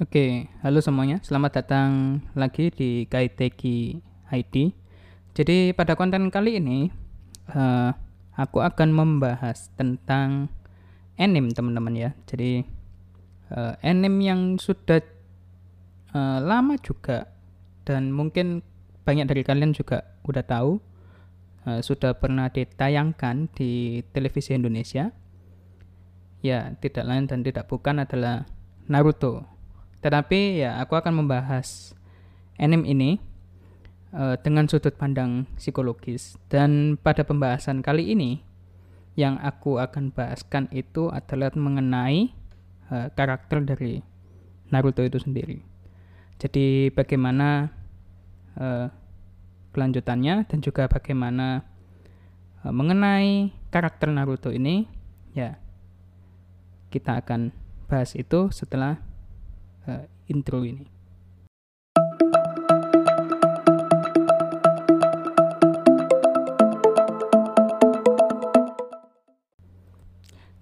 Oke, halo semuanya. Selamat datang lagi di Kaiteki ID. Jadi pada konten kali ini eh, aku akan membahas tentang anime teman-teman ya. Jadi eh, anime yang sudah eh, lama juga dan mungkin banyak dari kalian juga udah tahu eh, sudah pernah ditayangkan di televisi Indonesia. Ya, tidak lain dan tidak bukan adalah Naruto. Tetapi ya aku akan membahas anime ini uh, dengan sudut pandang psikologis dan pada pembahasan kali ini yang aku akan bahaskan itu adalah mengenai uh, karakter dari Naruto itu sendiri. Jadi bagaimana uh, kelanjutannya dan juga bagaimana uh, mengenai karakter Naruto ini ya kita akan bahas itu setelah uh, intro ini.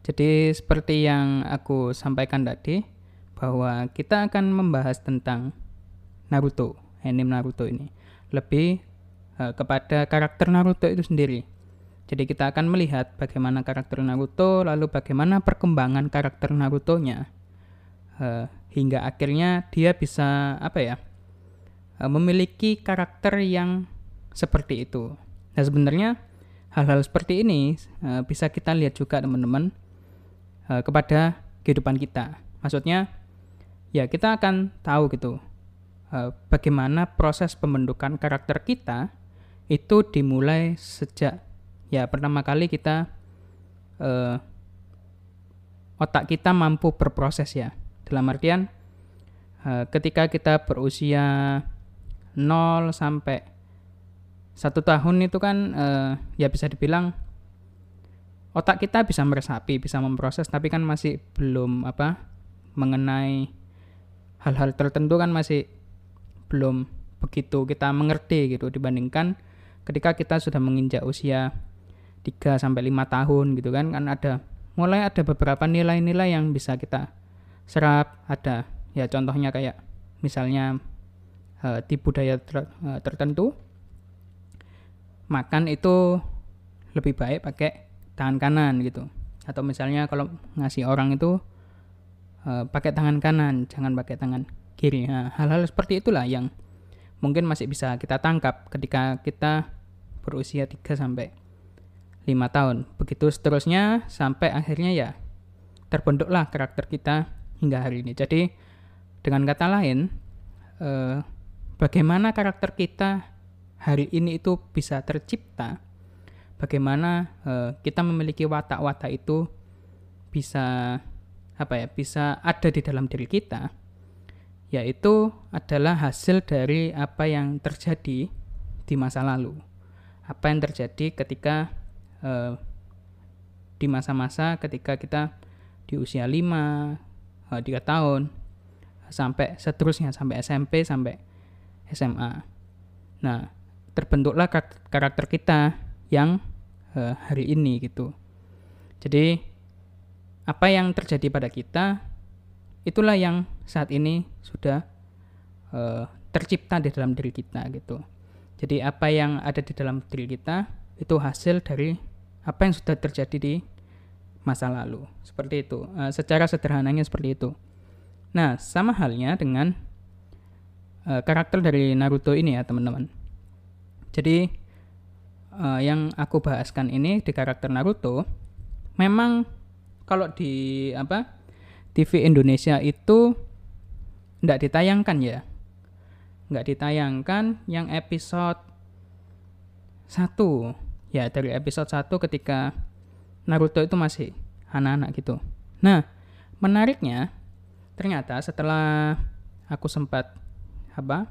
Jadi seperti yang aku sampaikan tadi bahwa kita akan membahas tentang Naruto, anime Naruto ini. Lebih uh, kepada karakter Naruto itu sendiri. Jadi kita akan melihat bagaimana karakter Naruto, lalu bagaimana perkembangan karakter Naruto-nya uh, hingga akhirnya dia bisa apa ya uh, memiliki karakter yang seperti itu. Nah sebenarnya hal-hal seperti ini uh, bisa kita lihat juga teman-teman uh, kepada kehidupan kita. Maksudnya ya kita akan tahu gitu bagaimana proses pembentukan karakter kita itu dimulai sejak ya pertama kali kita uh, otak kita mampu berproses ya dalam artian uh, ketika kita berusia 0 sampai satu tahun itu kan uh, ya bisa dibilang otak kita bisa meresapi bisa memproses tapi kan masih belum apa mengenai hal-hal tertentu kan masih belum begitu kita mengerti gitu. Dibandingkan ketika kita sudah menginjak usia 3 sampai 5 tahun gitu kan kan ada mulai ada beberapa nilai-nilai yang bisa kita serap ada. Ya contohnya kayak misalnya uh, di budaya ter, uh, tertentu. Makan itu lebih baik pakai tangan kanan gitu. Atau misalnya kalau ngasih orang itu uh, pakai tangan kanan jangan pakai tangan kiri. Nah, hal-hal seperti itulah yang mungkin masih bisa kita tangkap ketika kita berusia 3 sampai lima tahun. Begitu seterusnya sampai akhirnya ya terbentuklah karakter kita hingga hari ini. Jadi dengan kata lain, eh, bagaimana karakter kita hari ini itu bisa tercipta, bagaimana eh, kita memiliki watak-watak itu bisa apa ya, bisa ada di dalam diri kita, yaitu adalah hasil dari apa yang terjadi di masa lalu. Apa yang terjadi ketika uh, di masa-masa ketika kita di usia 5, uh, 3 tahun sampai seterusnya sampai SMP sampai SMA. Nah, terbentuklah karakter kita yang uh, hari ini gitu. Jadi apa yang terjadi pada kita itulah yang saat ini sudah uh, tercipta di dalam diri kita gitu. Jadi apa yang ada di dalam diri kita itu hasil dari apa yang sudah terjadi di masa lalu. Seperti itu. Uh, secara sederhananya seperti itu. Nah, sama halnya dengan uh, karakter dari Naruto ini ya, teman-teman. Jadi uh, yang aku bahaskan ini di karakter Naruto memang kalau di apa? TV Indonesia itu tidak ditayangkan ya. Nggak ditayangkan yang episode 1 ya dari episode 1 ketika Naruto itu masih anak-anak gitu. Nah, menariknya ternyata setelah aku sempat apa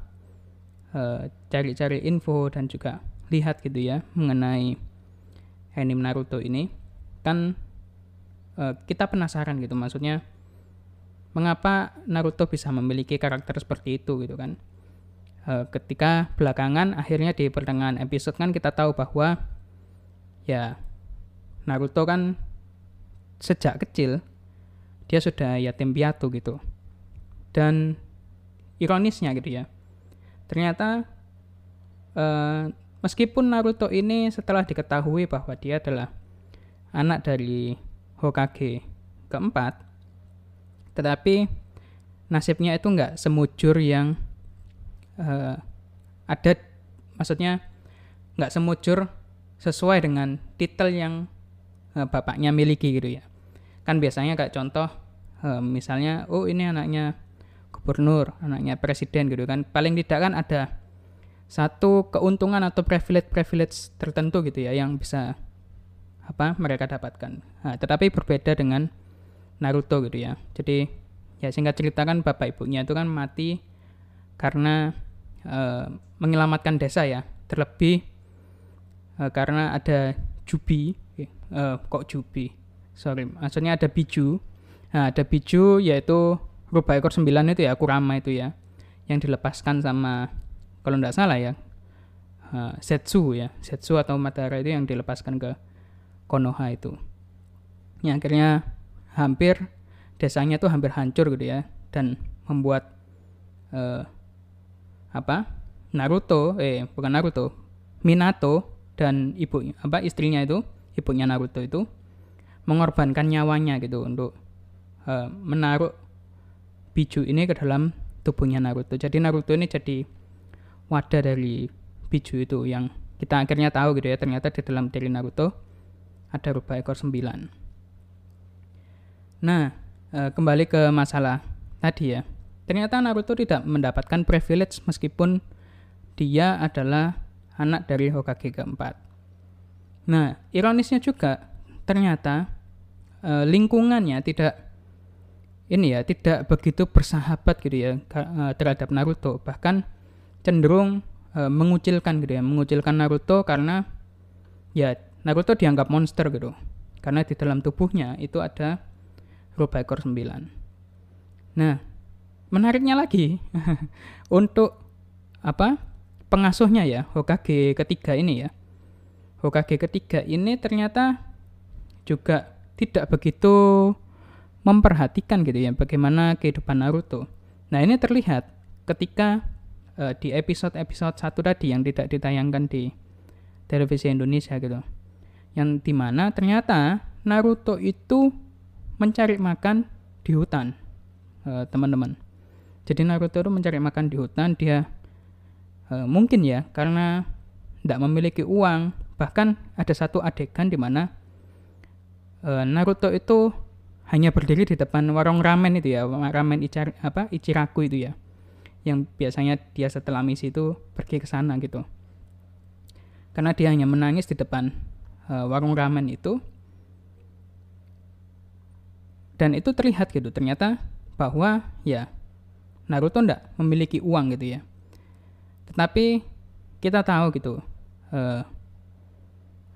cari cari-cari info dan juga lihat gitu ya mengenai anime Naruto ini kan uh, kita penasaran gitu maksudnya mengapa Naruto bisa memiliki karakter seperti itu gitu kan uh, ketika belakangan akhirnya di pertengahan episode kan kita tahu bahwa ya Naruto kan sejak kecil dia sudah yatim piatu gitu. Dan ironisnya gitu ya ternyata uh, meskipun Naruto ini setelah diketahui bahwa dia adalah anak dari Hokage keempat tetapi nasibnya itu nggak semujur yang uh, ada maksudnya nggak semujur sesuai dengan titel yang uh, bapaknya miliki gitu ya. Kan biasanya kayak contoh uh, misalnya oh ini anaknya gubernur anaknya presiden gitu kan. Paling tidak kan ada satu keuntungan atau privilege privilege tertentu gitu ya yang bisa apa mereka dapatkan. Nah, tetapi berbeda dengan Naruto gitu ya. Jadi ya singkat cerita kan bapak ibunya itu kan mati karena uh, menyelamatkan desa ya. Terlebih uh, karena ada Jubi uh, kok Jubi? Sorry maksudnya ada Biju. Nah ada Biju yaitu rubah ekor sembilan itu ya Kurama itu ya yang dilepaskan sama kalau tidak salah ya uh, Setsu ya Setsu atau Madara itu yang dilepaskan ke Konoha itu. Ya akhirnya hampir desanya tuh hampir hancur gitu ya dan membuat uh, apa? Naruto eh bukan Naruto Minato dan ibu apa istrinya itu ibunya Naruto itu mengorbankan nyawanya gitu untuk uh, menaruh biju ini ke dalam tubuhnya Naruto. Jadi Naruto ini jadi wadah dari biju itu yang kita akhirnya tahu gitu ya ternyata di dalam diri Naruto ada rubah ekor sembilan. Nah, e, kembali ke masalah tadi ya. Ternyata Naruto tidak mendapatkan privilege meskipun dia adalah anak dari Hokage keempat. Nah, ironisnya juga ternyata e, lingkungannya tidak ini ya tidak begitu bersahabat gitu ya eh, terhadap Naruto. Bahkan cenderung uh, mengucilkan gitu ya mengucilkan Naruto karena ya Naruto dianggap monster gitu. Karena di dalam tubuhnya itu ada rubah ekor sembilan. Nah menariknya lagi untuk apa pengasuhnya ya Hokage ketiga ini ya Hokage ketiga ini ternyata juga tidak begitu memperhatikan gitu ya bagaimana kehidupan Naruto. Nah ini terlihat ketika uh, di episode-episode satu tadi yang tidak ditayangkan di televisi Indonesia gitu, yang di mana ternyata Naruto itu mencari makan di hutan, eh, teman-teman. Jadi Naruto itu mencari makan di hutan, dia uh, mungkin ya karena tidak memiliki uang, bahkan ada satu adegan di mana uh, Naruto itu hanya berdiri di depan warung ramen itu ya, ramen icar, apa Ichiraku itu ya. Yang biasanya dia setelah misi itu pergi ke sana gitu. Karena dia hanya menangis di depan uh, warung ramen itu. Dan itu terlihat gitu, ternyata bahwa ya Naruto ndak memiliki uang gitu ya. Tetapi kita tahu gitu, uh,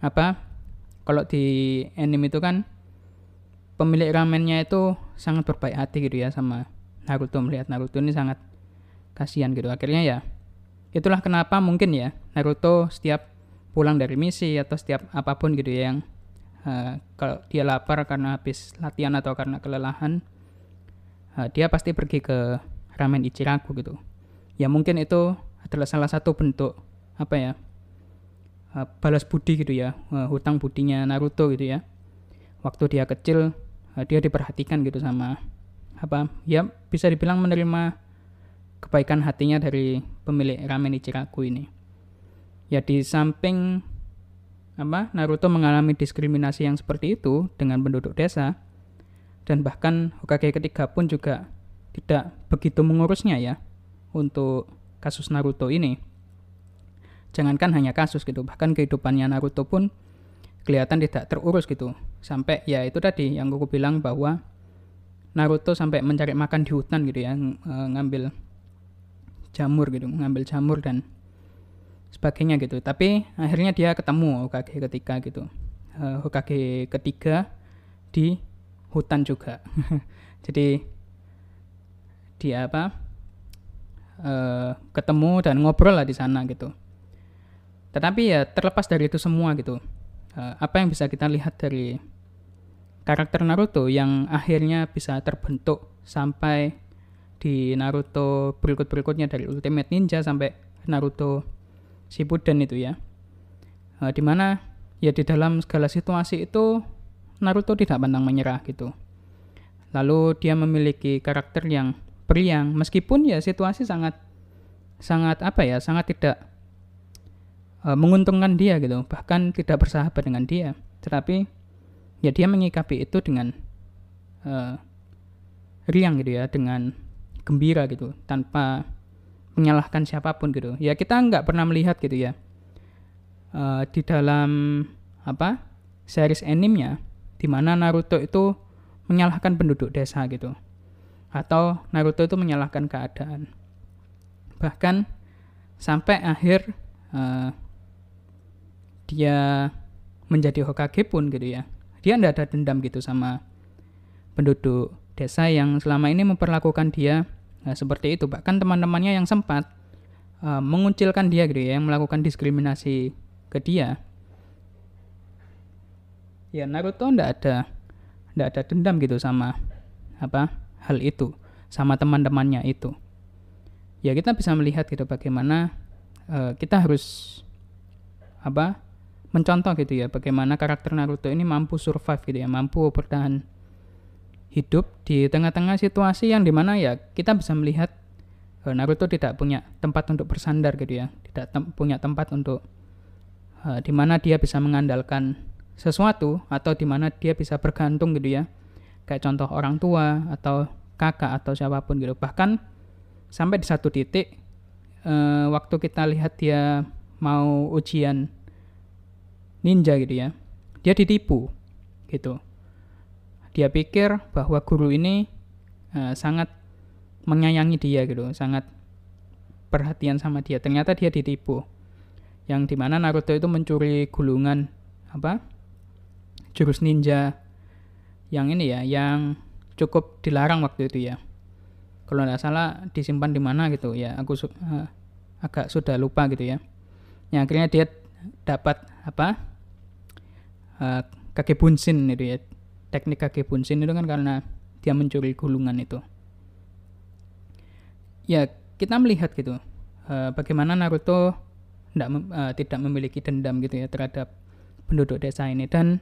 apa? Kalau di anime itu kan pemilik ramennya itu sangat berbaik hati gitu ya sama Naruto. Melihat Naruto ini sangat kasihan gitu. Akhirnya ya itulah kenapa mungkin ya Naruto setiap pulang dari misi atau setiap apa pun gitu ya yang uh, kalau dia lapar karena habis latihan atau karena kelelahan uh, dia pasti pergi ke ramen Ichiraku gitu. Ya mungkin itu adalah salah satu bentuk apa ya uh, balas budi gitu ya uh, hutang budinya Naruto gitu ya. Waktu dia kecil uh, dia diperhatikan gitu sama apa ya bisa dibilang menerima kebaikan hatinya dari pemilik ramen Ichiraku ini. Ya di samping apa Naruto mengalami diskriminasi yang seperti itu dengan penduduk desa dan bahkan Hokage ketiga pun juga tidak begitu mengurusnya ya untuk kasus Naruto ini jangankan hanya kasus gitu bahkan kehidupannya Naruto pun kelihatan tidak terurus gitu. Sampai ya itu tadi yang aku bilang bahwa Naruto sampai mencari makan di hutan gitu ya e, ngambil jamur gitu ngambil jamur dan sebagainya gitu. Tapi akhirnya dia ketemu Hokage ketiga gitu. Uh, Hokage ketiga di hutan juga. Jadi dia apa uh, ketemu dan ngobrol lah di sana gitu tetapi ya terlepas dari itu semua gitu. Uh, apa yang bisa kita lihat dari karakter Naruto yang akhirnya bisa terbentuk sampai di Naruto berikut-berikutnya dari Ultimate Ninja sampai Naruto Shippuden itu ya. Uh, di mana ya di dalam segala situasi itu Naruto tidak pantang menyerah gitu. Lalu dia memiliki karakter yang periang meskipun ya situasi sangat sangat apa ya sangat tidak uh, menguntungkan dia gitu bahkan tidak bersahabat dengan dia. Tetapi ya dia mengikapi itu dengan uh, riang gitu ya dengan gembira gitu tanpa menyalahkan siapa pun gitu. Ya kita nggak pernah melihat gitu ya uh, di dalam apa series animenya di mana Naruto itu menyalahkan penduduk desa gitu atau Naruto itu menyalahkan keadaan. Bahkan sampai akhir uh, dia menjadi Hokage pun gitu ya. Dia tidak ada dendam gitu sama penduduk desa yang selama ini memperlakukan dia nah, seperti itu. Bahkan teman-temannya yang sempat uh, mengucilkan dia gitu ya yang melakukan diskriminasi ke dia. Ya Naruto ndak ada ndak ada dendam gitu sama apa hal itu sama teman-temannya itu. Ya kita bisa melihat gitu bagaimana uh, kita harus apa mencontoh gitu ya bagaimana karakter Naruto ini mampu survive gitu ya mampu bertahan hidup di tengah-tengah situasi yang di mana ya kita bisa melihat uh, Naruto tidak punya tempat untuk bersandar gitu ya tidak tem punya tempat untuk uh, di mana dia bisa mengandalkan sesuatu atau di mana dia bisa bergantung gitu ya. Kayak contoh orang tua atau kakak atau siapa pun gitu. Bahkan sampai di satu titik uh, waktu kita lihat dia mau ujian ninja gitu ya dia ditipu gitu dia pikir bahwa guru ini uh, sangat menyayangi dia gitu, sangat perhatian sama dia. Ternyata dia ditipu. Yang di mana Naruto itu mencuri gulungan apa? Jurus ninja yang ini ya, yang cukup dilarang waktu itu ya. Kalau nggak salah disimpan di mana gitu ya, aku uh, agak sudah lupa gitu ya. Yang akhirnya dia dapat apa? Uh, kaki bunsin itu ya. Teknik kaki bunsin itu kan karena dia mencuri gulungan itu. Ya, kita melihat gitu uh, bagaimana Naruto tidak uh, tidak memiliki dendam gitu ya terhadap penduduk desa ini. Dan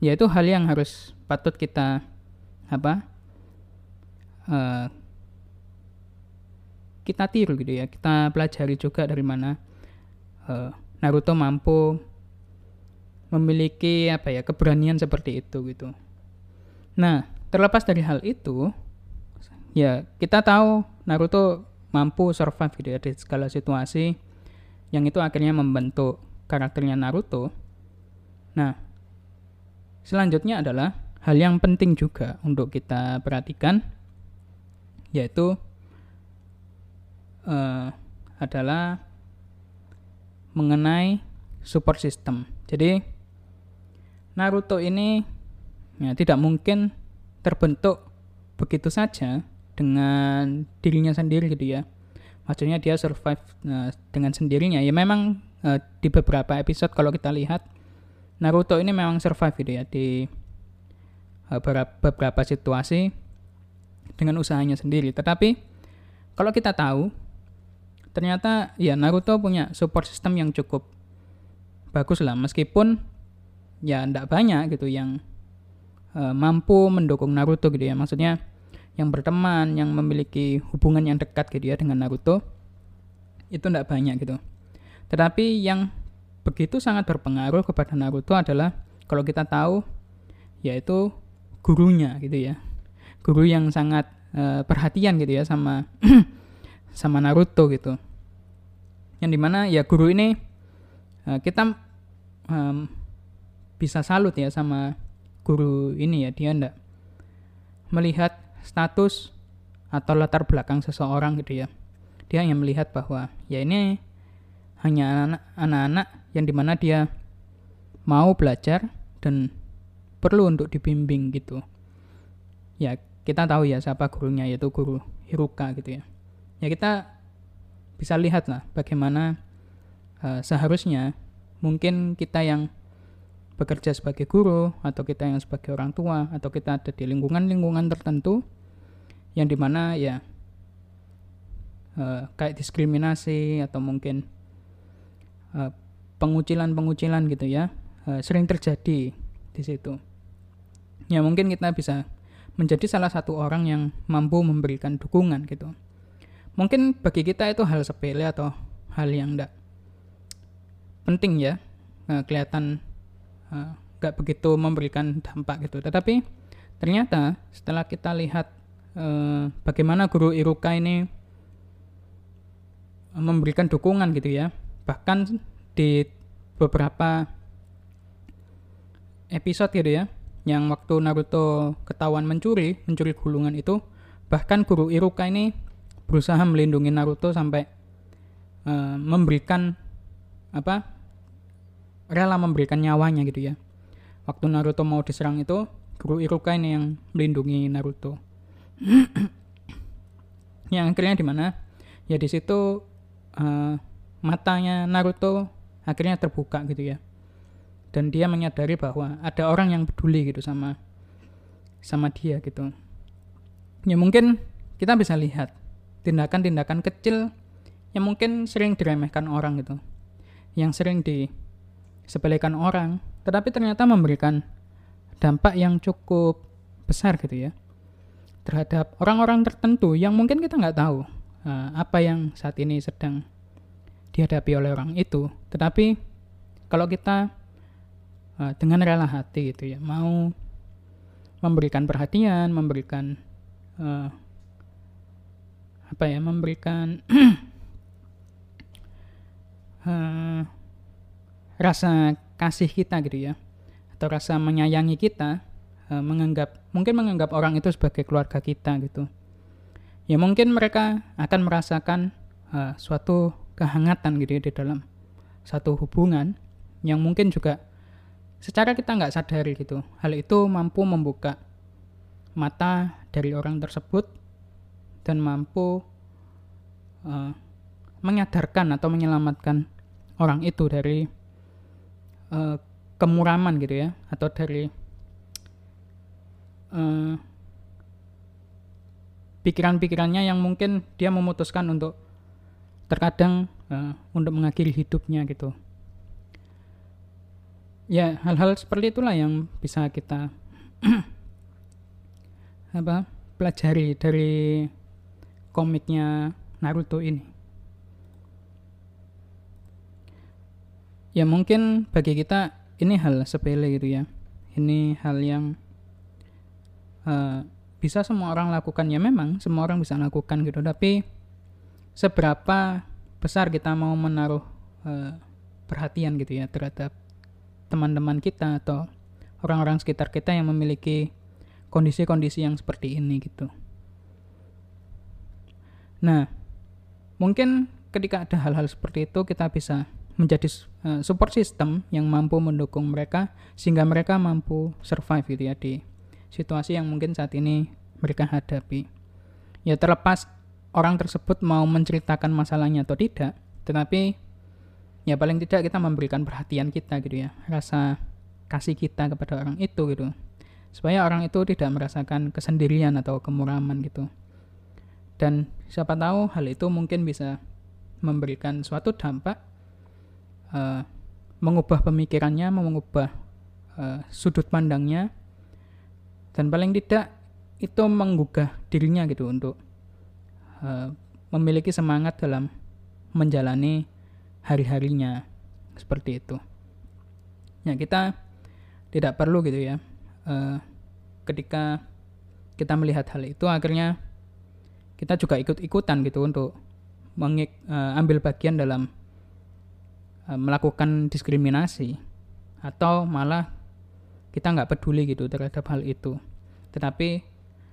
ya itu hal yang harus patut kita apa uh, kita tiru gitu ya. Kita pelajari juga dari mana uh, Naruto mampu memiliki apa ya keberanian seperti itu gitu. Nah, terlepas dari hal itu, ya kita tahu Naruto mampu survive gitu ya segala situasi yang itu akhirnya membentuk karakternya Naruto. Nah, selanjutnya adalah hal yang penting juga untuk kita perhatikan yaitu uh, adalah mengenai support system. Jadi Naruto ini ya, tidak mungkin terbentuk begitu saja dengan dirinya sendiri gitu ya. Maksudnya dia survive uh, dengan sendirinya. Ya memang uh, di beberapa episode kalau kita lihat Naruto ini memang survive gitu ya di uh, beberapa situasi dengan usahanya sendiri. Tetapi kalau kita tahu ternyata ya Naruto punya support system yang cukup bagus lah meskipun ya ndak banyak gitu yang uh, mampu mendukung Naruto gitu ya. Maksudnya yang berteman yang memiliki hubungan yang dekat gitu ya dengan Naruto itu ndak banyak gitu. Tetapi yang begitu sangat berpengaruh kepada Naruto adalah kalau kita tahu yaitu gurunya gitu ya. Guru yang sangat uh, perhatian gitu ya sama sama Naruto gitu. Yang di mana ya guru ini uh, kita um, bisa salut ya sama guru ini ya dia ndak melihat status atau latar belakang seseorang gitu ya. Dia hanya melihat bahwa ya ini hanya anak-anak yang di mana dia mau belajar dan perlu untuk dibimbing gitu. Ya kita tahu ya siapa gurunya yaitu guru Hiruka gitu ya. Ya kita bisa lihat lah bagaimana uh, seharusnya mungkin kita yang bekerja sebagai guru atau kita yang sebagai orang tua atau kita ada di lingkungan-lingkungan tertentu yang di mana ya uh, kayak diskriminasi atau mungkin uh, pengucilan-pengucilan gitu ya uh, sering terjadi di situ. Ya mungkin kita bisa menjadi salah satu orang yang mampu memberikan dukungan gitu. Mungkin bagi kita itu hal sepele atau hal yang tidak penting ya, uh, kelihatan uh, gak begitu memberikan dampak gitu. Tetapi ternyata setelah kita lihat eh, bagaimana guru Iruka ini memberikan dukungan gitu ya, bahkan di beberapa episode gitu ya, yang waktu Naruto ketahuan mencuri, mencuri gulungan itu, bahkan guru Iruka ini berusaha melindungi Naruto sampai uh, memberikan apa rela memberikan nyawanya gitu ya. Waktu Naruto mau diserang itu guru Iruka ini yang melindungi Naruto. Yang akhirnya di mana? Ya di situ uh, matanya Naruto akhirnya terbuka gitu ya. Dan dia menyadari bahwa ada orang yang peduli gitu sama sama dia gitu. Ya mungkin kita bisa lihat tindakan-tindakan kecil yang mungkin sering diremehkan orang gitu. Yang sering disepelekan orang tetapi ternyata memberikan dampak yang cukup besar gitu ya terhadap orang-orang tertentu yang mungkin kita nggak tahu uh, apa yang saat ini sedang dihadapi oleh orang itu. Tetapi kalau kita uh, dengan rela hati gitu ya mau memberikan perhatian memberikan uh, apa ya memberikan uh, rasa kasih kita gitu ya atau rasa menyayangi kita uh, menganggap mungkin menganggap orang itu sebagai keluarga kita gitu. Ya mungkin mereka akan merasakan uh, suatu kehangatan gitu ya di dalam satu hubungan yang mungkin juga secara kita nggak sadari gitu. Hal itu mampu membuka mata dari orang tersebut dan mampu uh, menyadarkan atau menyelamatkan orang itu dari uh, kemuraman gitu ya atau dari uh, pikiran-pikirannya yang mungkin dia memutuskan untuk terkadang uh, untuk mengakhiri hidupnya gitu. Ya hal-hal seperti itulah yang bisa kita apa pelajari dari komiknya Naruto ini ya mungkin bagi kita ini hal sepele gitu ya. Ini hal yang uh, bisa semua orang lakukan. Ya memang semua orang bisa lakukan gitu. Tapi seberapa besar kita mau menaruh uh, perhatian gitu ya terhadap teman-teman kita atau orang-orang sekitar kita yang memiliki kondisi-kondisi yang seperti ini gitu. Nah mungkin ketika ada hal-hal seperti itu kita bisa menjadi uh, support system yang mampu mendukung mereka sehingga mereka mampu survive gitu ya di situasi yang mungkin saat ini mereka hadapi. Ya terlepas orang tersebut mau menceritakan masalahnya atau tidak, tetapi ya paling tidak kita memberikan perhatian kita gitu ya, rasa kasih kita kepada orang itu gitu. Supaya orang itu tidak merasakan kesendirian atau kemuraman gitu. Dan siapa tahu hal itu mungkin bisa memberikan suatu dampak uh, mengubah pemikirannya, mengubah uh, sudut pandangnya, dan paling tidak itu menggugah dirinya gitu untuk uh, memiliki semangat dalam menjalani hari-harinya seperti itu. Ya kita tidak perlu gitu ya, uh, ketika kita melihat hal itu akhirnya kita juga ikut-ikutan gitu untuk mengik, uh, ambil bagian dalam melakukan diskriminasi atau malah kita nggak peduli gitu terhadap hal itu. Tetapi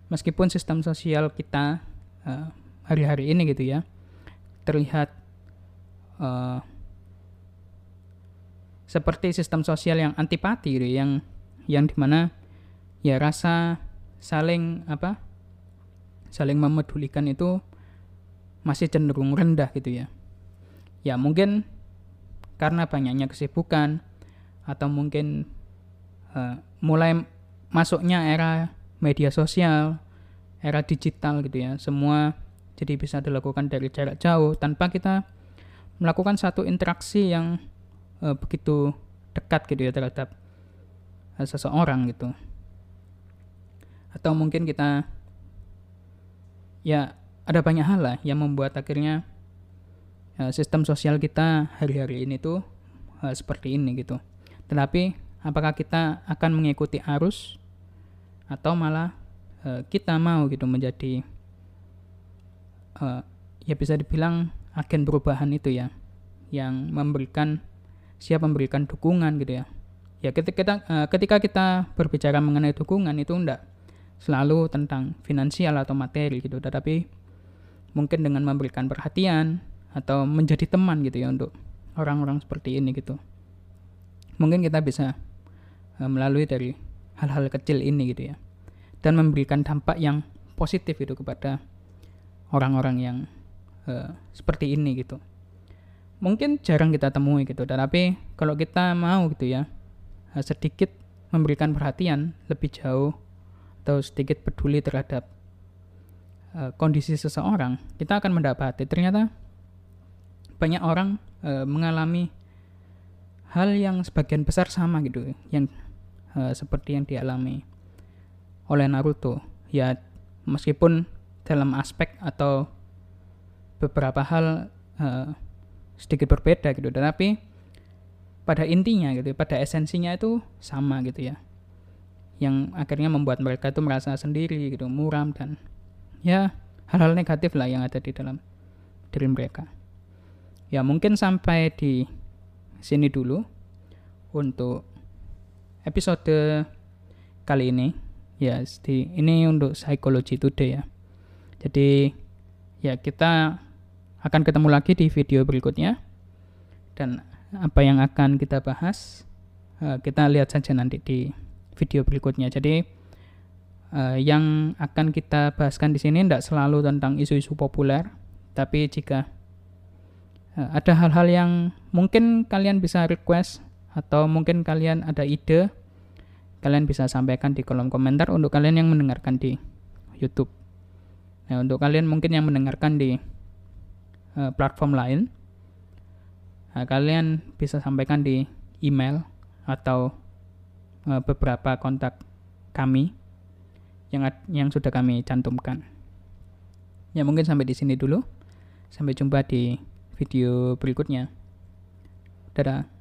meskipun sistem sosial kita uh, hari-hari ini gitu ya terlihat uh, seperti sistem sosial yang antipati gitu yang yang di mana ya rasa saling apa saling memedulikan itu masih cenderung rendah gitu ya ya mungkin karena banyaknya kesibukan atau mungkin uh, mulai masuknya era media sosial, era digital gitu ya. Semua Jadi bisa dilakukan dari jarak jauh tanpa kita melakukan satu interaksi yang uh, begitu dekat gitu ya terhadap uh, seseorang gitu. Atau mungkin kita ya ada banyak hal lah yang membuat akhirnya sistem sosial kita hari-hari ini tuh uh, seperti ini gitu. Tetapi apakah kita akan mengikuti arus? Atau malah uh, kita mau gitu menjadi ya bisa dibilang agen perubahan itu ya yang memberikan siap memberikan dukungan gitu ya. Ya ketika kita ketika kita berbicara mengenai dukungan itu enggak selalu tentang finansial atau materi gitu. Tetapi mungkin dengan memberikan perhatian atau menjadi teman gitu ya untuk orang-orang seperti ini gitu. Mungkin kita bisa uh, melalui dari hal-hal kecil ini gitu ya. Dan memberikan dampak yang positif itu kepada orang-orang yang uh, seperti ini gitu. Mungkin jarang kita temui gitu tapi kalau kita mau gitu ya uh, sedikit memberikan perhatian lebih jauh atau sedikit peduli terhadap uh, kondisi seseorang kita akan mendapati ternyata banyak orang uh, mengalami hal yang sebagian besar sama gitu yang uh, seperti yang dialami oleh Naruto. Ya meskipun dalam aspek atau beberapa hal uh, sedikit berbeda gitu tetapi pada intinya gitu pada esensinya itu sama gitu ya. Yang akhirnya membuat mereka itu merasa sendiri gitu muram dan ya hal-hal negatif lah yang ada di dalam diri mereka ya mungkin sampai di sini dulu untuk episode kali ini. Ya di ini untuk psikologi today ya. Jadi ya kita akan ketemu lagi di video berikutnya. Dan apa yang akan kita bahas uh, kita lihat saja nanti di video berikutnya. Jadi uh, yang akan kita bahaskan di sini tidak selalu tentang isu-isu populer tapi jika ada hal-hal yang mungkin kalian bisa request atau mungkin kalian ada ide kalian bisa sampaikan di kolom komentar untuk kalian yang mendengarkan di YouTube. Nah, untuk kalian mungkin yang mendengarkan di uh, platform lain, nah, kalian bisa sampaikan di email atau uh, beberapa kontak kami yang yang sudah kami cantumkan. Ya mungkin sampai di sini dulu. Sampai jumpa di video berikutnya. Dadah.